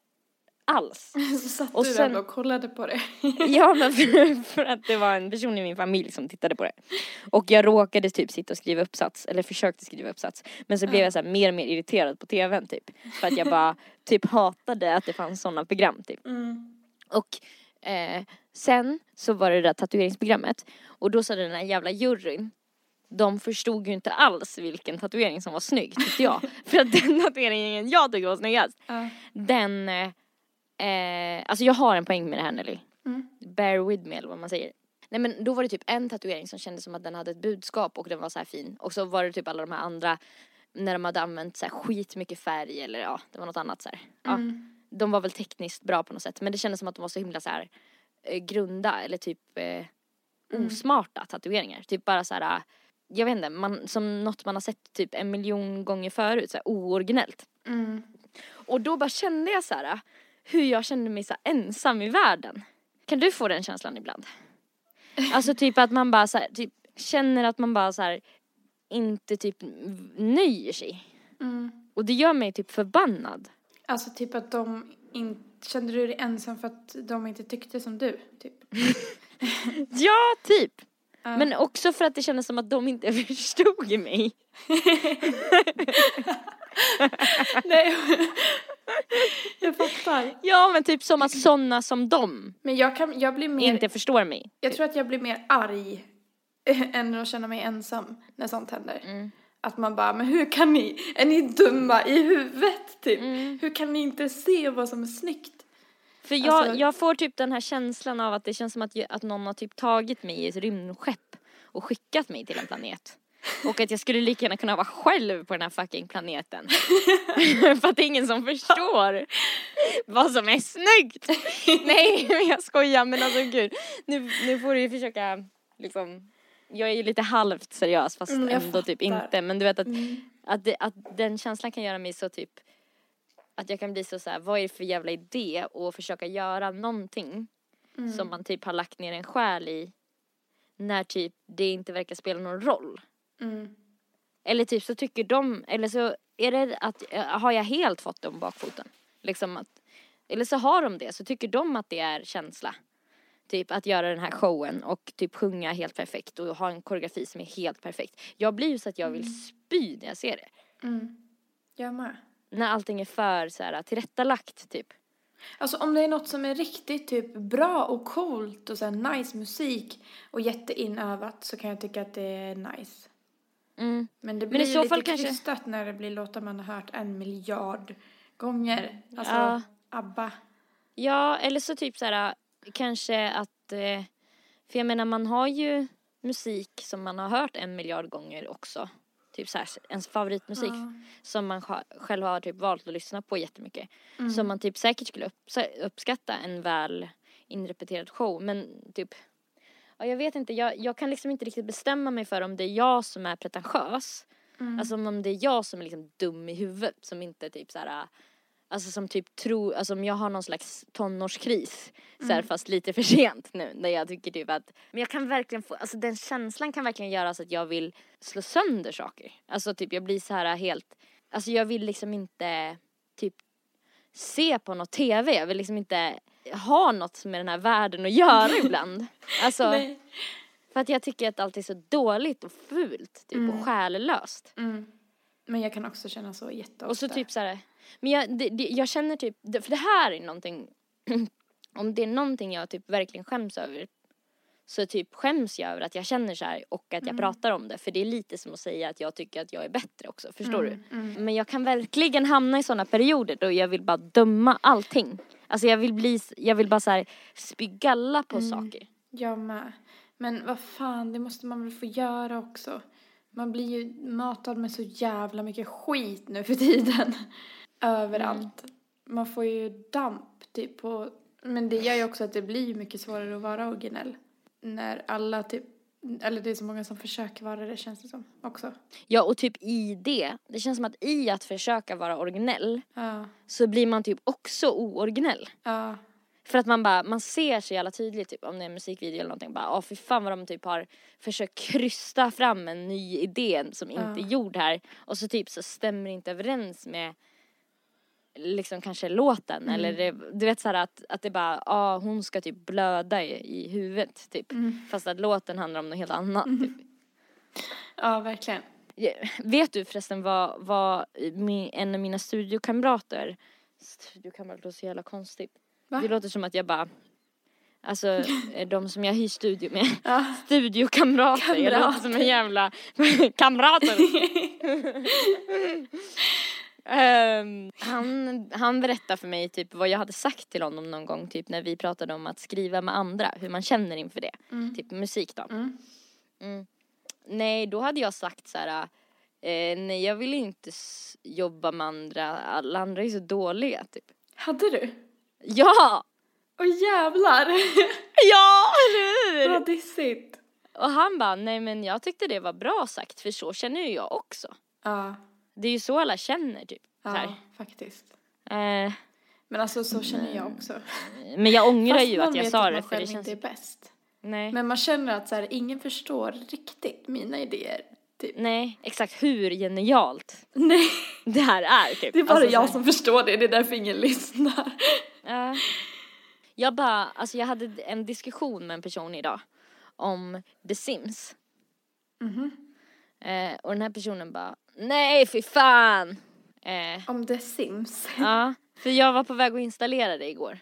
alls. Så satt Och du sen- där och kollade på det. Ja men för, för att det var en person i min familj som tittade på det. Och jag råkade typ sitta och skriva uppsats, eller försökte skriva uppsats. Men så blev jag så här mer och mer irriterad på tvn typ. För att jag bara typ hatade att det fanns sådana program typ. Mm. Och eh, sen så var det det där tatueringsprogrammet. Och då sa den här jävla juryn. De förstod ju inte alls vilken tatuering som var snygg tyckte jag. För att den tatueringen jag tyckte var snyggast. Ja. Den, eh, alltså jag har en poäng med det här Nelly. Mm. Bear with me eller vad man säger. Nej men då var det typ en tatuering som kändes som att den hade ett budskap och den var så här fin. Och så var det typ alla de här andra när de hade använt så här skitmycket färg eller ja, det var något annat så här. Ja, Mm. de var väl tekniskt bra på något sätt men det kändes som att de var så himla så här eh, grunda eller typ eh, osmarta tatueringar. Typ bara så här, jag vet inte, man, som något man har sett typ en miljon gånger förut, så här ooriginellt. Mm. Och då bara kände jag så här hur jag kände mig så ensam i världen. Kan du få den känslan ibland? Alltså typ att man bara så här, typ känner att man bara så här inte typ nöjer sig. Mm. Och det gör mig typ förbannad. Alltså typ att de inte, kände du dig ensam för att de inte tyckte som du? Typ. Ja, typ. Ja. Men också för att det kändes som att de inte förstod mig. Nej. jag fattar. Ja, men typ som att sådana som dem Men jag kan, jag blir mer, inte förstår mig. jag tror att jag blir mer arg än att känna mig ensam när sånt händer. Mm. Att man bara, men hur kan ni, är ni dumma i huvudet typ? Mm. Hur kan ni inte se vad som är snyggt? För jag, Alltså- jag får typ den här känslan av att det känns som att, att någon har typ tagit mig i ett rymdskepp och skickat mig till en planet. Och att jag skulle lika gärna kunna vara själv på den här fucking planeten. För att det är ingen som förstår vad som är snyggt. Nej men jag skojar men alltså gud. Nu, nu får du ju försöka liksom. Jag är ju lite halvt seriös fast Mm, ändå typ fattar. inte. Men du vet att, Mm. att, det, att den känslan kan göra mig så typ. Att jag kan bli så, så här, vad är det för jävla idé att försöka göra någonting Mm. som man typ har lagt ner en själ i. När typ det inte verkar spela någon roll. Mm. Eller typ så tycker de, eller så är det att, eh, har jag helt fått dem bakfoten? Liksom att, eller så har de det, så tycker de att det är känsla. Typ att göra den här showen och typ sjunga helt perfekt och ha en koreografi som är helt perfekt. Jag blir ju så att jag vill spy när jag ser det. Mm. Jag med. När allting är för så här tillrättalagt typ. Alltså om det är något som är riktigt typ bra och coolt och så nice musik och jätteinövat så kan jag tycka att det är nice. Mm. Men det Men blir i så lite fall kanske- krystat när det blir låtar man har hört en miljard gånger. Alltså Ja. ABBA. Ja, eller så typ så här kanske att, eh, för jag menar man har ju musik som man har hört en miljard gånger också. Typ så här, ens favoritmusik Ja. som man sj- själv har typ valt att lyssna på jättemycket. Mm. Som man typ säkert skulle upps- uppskatta en väl inrepeterad show. Men typ, ja, jag vet inte, jag, jag kan liksom inte riktigt bestämma mig för om det är jag som är pretentiös. Mm. Alltså om det är jag som är liksom dum i huvudet som inte typ så här. Alltså som typ tror, alltså om jag har någon slags tonårskris så här, fast lite för sent nu när jag tycker typ att, men jag kan verkligen få, alltså den känslan kan verkligen göra så att jag vill slå sönder saker. Alltså typ jag blir så här helt, alltså jag vill liksom inte typ se på något tv, jag vill liksom inte ha något med den här världen att göra ibland. Alltså Nej. för att jag tycker att allt är så dåligt och fult typ och själlöst. Mm. Men jag kan också känna så jätteofta. Och så typ så här, men jag, det, det, jag känner typ, för det här är någonting, om det är någonting jag typ verkligen skäms över så typ skäms jag över att jag känner så här och att jag pratar om det för det är lite som att säga att jag tycker att jag är bättre också, förstår du? Men jag kan verkligen hamna i sådana perioder då jag vill bara döma allting. Alltså jag vill bli, jag vill bara så här spy galla på saker. Jag med. Men vad fan, det måste man väl få göra också. Man blir ju matad med så jävla mycket skit nu för tiden. Överallt. Man får ju damp typ på... Men det gör ju också att det blir mycket svårare att vara originell. När alla typ... Eller det är så många som försöker vara det känns det som också. Ja och typ i det, det känns som att i att försöka vara originell Ja. så blir man typ också ooriginell. Ja. För att man bara, man ser så jävla tydligt typ om det är en musikvideo eller någonting bara, åh fy fan vad de typ har försökt krysta fram en ny idé som inte är gjord här och så typ så stämmer det inte överens med liksom kanske låten eller det, du vet såhär att, att det bara, ja hon ska typ blöda i, i huvudet typ. Fast att låten handlar om något helt annat typ. ja, verkligen. Vet du förresten vad, vad min, en av mina studiokamrater, studiokamrater låter så jävla konstigt. Va? Det låter som att jag bara, alltså de som jag hyr studio med, Ja. studiokamrater, jag låter Kamrater. som en jävla kamrater. Ehm, han, han berättade för mig typ vad jag hade sagt till honom någon gång typ när vi pratade om att skriva med andra, hur man känner inför det. Typ musik då. Mm. Mm. Nej, då hade jag sagt så här. Eh, nej, jag vill inte jobba med andra. Alla andra är så dåliga, typ. Hade du? Ja! Åh jävlar! Ja, eller Vad hur? dissigt. Och han bara, nej men jag tyckte det var bra sagt, för så känner ju jag också. Ja, Det är ju så alla känner, typ. Så här. ja faktiskt. Eh, Men alltså så känner jag också. men jag ångrar Fast ju man att jag vet sa att det, man för det själv känns... inte är bäst. Nej. Men man känner att så här, ingen förstår riktigt mina idéer. Typ. nej, exakt hur genialt Nej, det här är, typ. det är bara Alltså, så jag som förstår det. Det är därför ingen lyssnar. Ja. Jag bara, alltså jag hade en diskussion med en person idag om The Sims. Mhm. Eh, och den här personen bara, nej fy fan! Eh, Om The Sims. ja, för jag var på väg att installera det igår.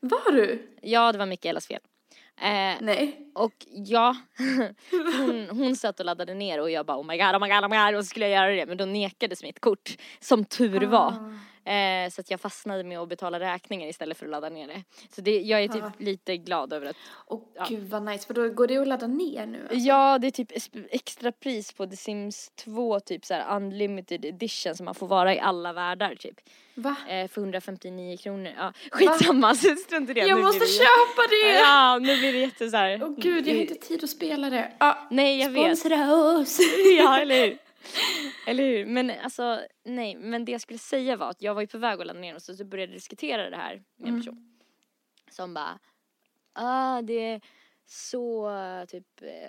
Var du? Ja, det var Mikaelas fel. Eh, Nej. och ja, hon, hon satt och laddade ner och jag bara oh my god, oh my god, oh my god och så skulle jag göra det men då nekades mitt kort som tur var. Ah. Eh, så att jag fastnade med att betala räkningen istället för att ladda ner det. Så det, jag är typ Ja. lite glad över att Och Ja. gud vad nice. För då går det att ladda ner nu alltså. Ja, det är typ extra pris på The Sims 2, typ så här unlimited edition som man får vara i alla världar typ. Va? Eh, för 150 kronor. Ja, skitsamma, strunt i det. Jag Nu måste det- köpa det! Ja, nu blir det jätte så här. Åh gud, jag har inte tid att spela det. Ja, Nej, jag vet. sponsra oss! ja, eller hur? Eller hur? Men alltså, nej, men det jag skulle säga var att jag var ju på väg att ladda ner och så, så började jag diskutera det här med en person. Som bara, ah, det är så, typ,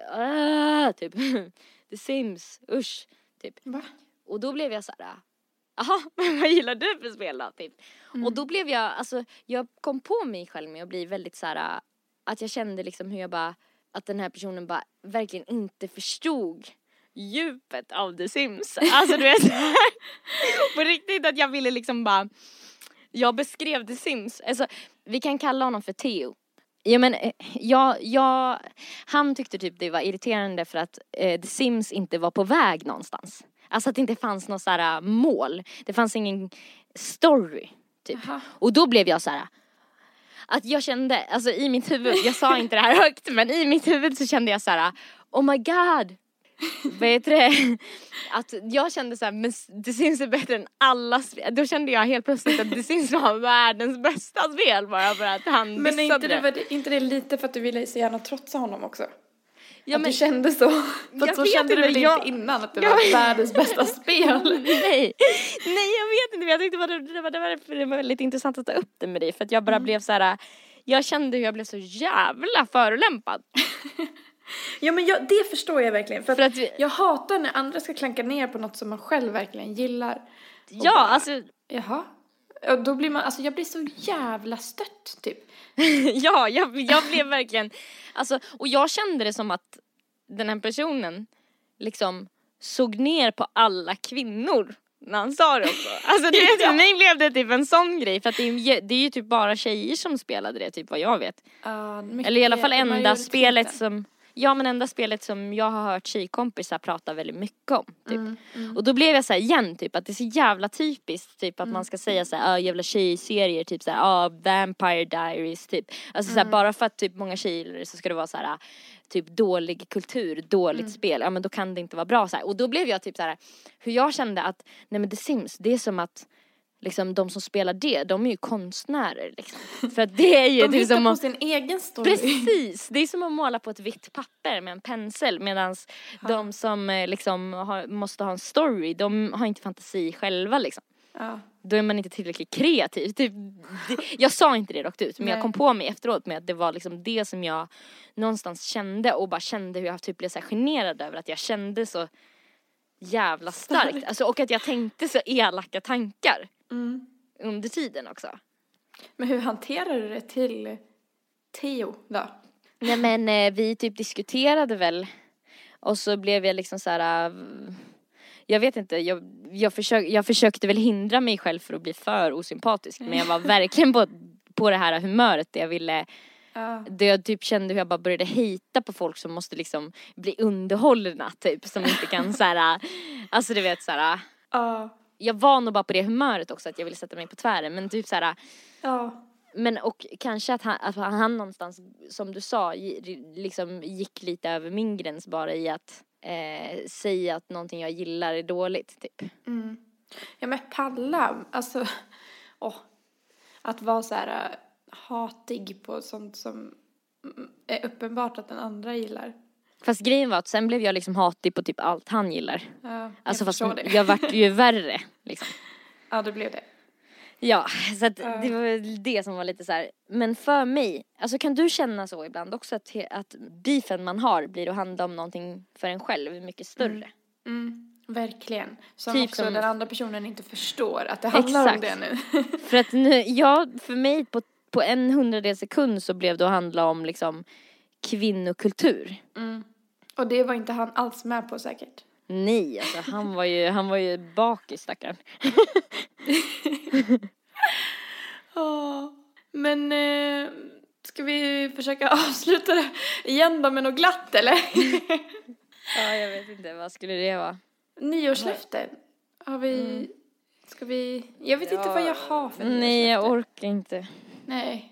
ah, typ, The Sims, usch, typ. Va? Och då blev jag så här, men vad gillar du för spel då? Typ. Mm. Och då blev jag, alltså jag kom på mig själv med att bli väldigt så här att jag kände liksom hur jag bara, att den här personen bara verkligen inte förstod djupet av The Sims. Alltså du vet, på riktigt att jag ville liksom bara, jag beskrev The Sims, alltså vi kan kalla honom för Theo. Ja men eh, jag, jag, han tyckte typ det var irriterande för att eh, The Sims inte var på väg någonstans. Alltså att det inte fanns något såhär mål. Det fanns ingen story. Typ. Och då blev jag så här. Att jag kände, alltså i mitt huvud, jag sa inte det här högt men i mitt huvud så kände jag så här. Oh my god. Vad heter det? Att jag kände så här, men det Sims är bättre än alla spel. Då kände jag helt plötsligt att det Sims var världens bästa spel bara för att han Men inte det, det inte det lite för att du ville så gärna trotsa honom också? Ja, att men, du kände så? För så kände du väl jag- inte innan att det var världens bästa spel? nej, nej jag vet inte jag tyckte bara det, det, var, det, var, det var väldigt intressant att ta upp det med dig för att jag bara blev så här. Jag kände hur jag blev så jävla förolämpad. Ja men jag, det förstår jag verkligen. För, För att vi, jag hatar när andra ska klanka ner på något som man själv verkligen gillar. ja alltså Jaha. Och då blir man, alltså jag blir så jävla stött typ. ja, jag, jag blev verkligen, alltså, och jag kände det som att den här personen liksom såg ner på alla kvinnor när han sa det också. Alltså Ja. för mig blev det typ en sån grej för att det är, det är ju typ bara tjejer som spelade det typ vad jag vet. Uh, mycket- Eller i alla fall enda spelet som, ja men enda spelet som jag har hört tjejkompisar prata väldigt mycket om. Typ. Mm, mm. Och då blev jag så här igen typ att det är så jävla typiskt typ att man ska säga så här, ah, jävla tjejserier typ så här, ah, Vampire Diaries typ. Alltså så här, bara för att typ många tjejer så ska det vara så här typ dålig kultur, dåligt spel, ja men då kan det inte vara bra så här. Och då blev jag typ så här hur jag kände att, nej men The Sims, det är som att liksom de som spelar det, de är ju konstnärer liksom. För att det är ju De hittar på att sin egen story. Precis, det är som att måla på ett vitt papper med en pensel medan de som eh, liksom har, måste ha en story, de har inte fantasi själva liksom. Ja. Då är man inte tillräckligt kreativ. Typ, det, jag sa inte det rakt ut men jag Nej. kom på mig efteråt med att det var liksom det som jag någonstans kände och bara kände hur jag typ blev så generad över att jag kände så jävla starkt. Starkt. Alltså, och att jag tänkte så elaka tankar Mm. under tiden också. Men hur hanterar du det till Theo då? Nej men eh, vi typ diskuterade väl och så blev jag liksom så här. äh, jag vet inte, jag, jag, försök, jag försökte väl hindra mig själv för att bli för osympatisk men jag var verkligen på, på det här humöret där jag ville, Ja. där jag typ kände hur jag bara började hejta på folk som måste liksom bli underhållna typ som inte kan så här. äh, alltså du vet så här. Ja. Jag var nog bara på det humöret också att jag ville sätta mig på tvären men typ så här. Ja. Men och kanske att han, att han någonstans, som du sa, liksom gick lite över min gräns bara i att eh, säga att någonting jag gillar är dåligt, typ. Mm. Ja men palla, alltså, åh, att vara så här äh, hatig på sånt som mm, är uppenbart att den andra gillar. Fast grejen var att sen blev jag liksom hatig på typ allt han gillar. Ja, Alltså jag fast förstår det. jag vart ju värre, liksom. Ja, det blev det. Ja, så att Ja. det var det som var lite så här. Men för mig, alltså kan du känna så ibland också att, att beefen man har blir att handla om någonting för en själv mycket större? Mm, verkligen. Som Typ också som- den andra personen inte förstår att det handlar om Exakt. det nu. För att nu, ja, för mig på, på en hundradels sekund så blev det att handla om liksom kvinnokultur. Mm. Och det var inte han alls med på säkert. Nej, alltså han var ju, han var ju bakis stackarn. Ja. Men eh, ska vi försöka avsluta det igen då med något glatt eller? Ja, jag vet inte, vad skulle det vara? Nyårslöften. Har vi, ska vi, jag vet inte vad jag har för Nej, jag nyårslöfte. orkar inte. Nej.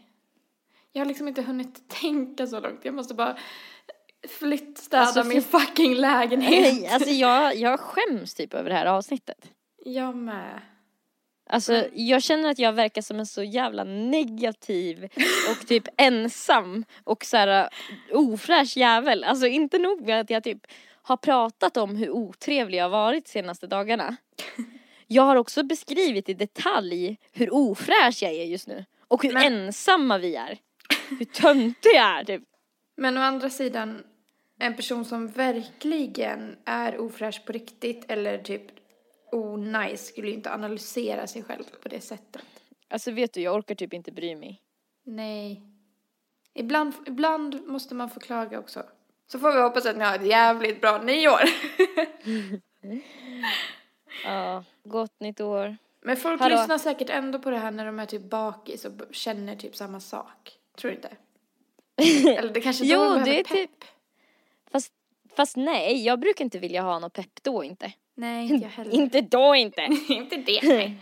Jag har liksom inte hunnit tänka så långt. Jag måste bara flyttstäda Alltså, min fucking lägenhet. Nej, alltså jag, jag skäms typ över det här avsnittet. Jag med. Alltså jag känner att jag verkar som en så jävla negativ och typ ensam och så här uh, ofräsch jävel. Alltså inte nog med att jag typ har pratat om hur otrevlig jag varit de senaste dagarna. Jag har också beskrivit i detalj hur ofräsch jag är just nu. Och hur Men- ensamma vi är. Hur töntig jag är typ. Men å andra sidan, en person som verkligen är ofräsch på riktigt eller typ onajs skulle ju inte analysera sig själv på det sättet. Alltså vet du, jag orkar typ inte bry mig. Nej. Ibland, ibland måste man få klaga också. Så får vi hoppas att ni har ett jävligt bra nyår. Ja, gott nytt år. Men folk Hallå? lyssnar säkert ändå på det här när de är typ bakis och känner typ samma sak. Tror du inte? Eller det kanske Jo, då de det är typ- Fast, fast nej, jag brukar inte vilja ha något pepp då inte. Nej, inte jag heller. Inte då inte. inte det. Nej.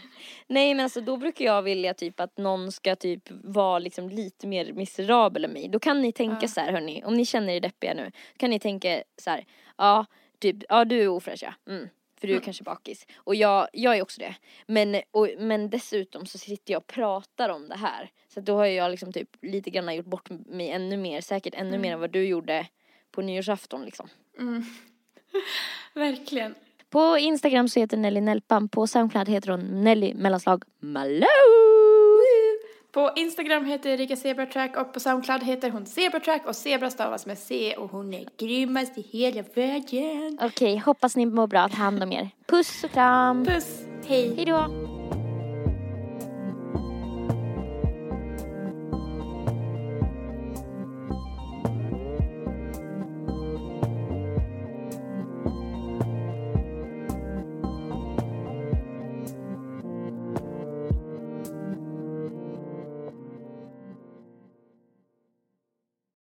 Nej men alltså då brukar jag vilja typ att någon ska typ vara liksom lite mer miserabel än mig. Då kan ni tänka Ja. så här hörni, om ni känner er deppiga nu, kan ni tänka så här, ja typ, ja du är ofräsch ja. Mm. För du är kanske bakis. Och jag, jag är också det. Men, och, men dessutom så sitter jag och pratar om det här. Så då har jag liksom typ lite grann gjort bort mig ännu mer, säkert ännu mer än vad du gjorde på nyårsafton liksom. Mm. Verkligen. På Instagram så heter Nelly Nelpan, på Soundcloud heter hon Nelly mellanslag Malou. På Instagram heter Erika Zebratrack och på Soundcloud heter hon Zebratrack och Zebra stavas med C och hon är grymmast i hela världen. Okej, hoppas ni mår bra. Ta hand om er. Puss och kram. Puss, hej. Hej då.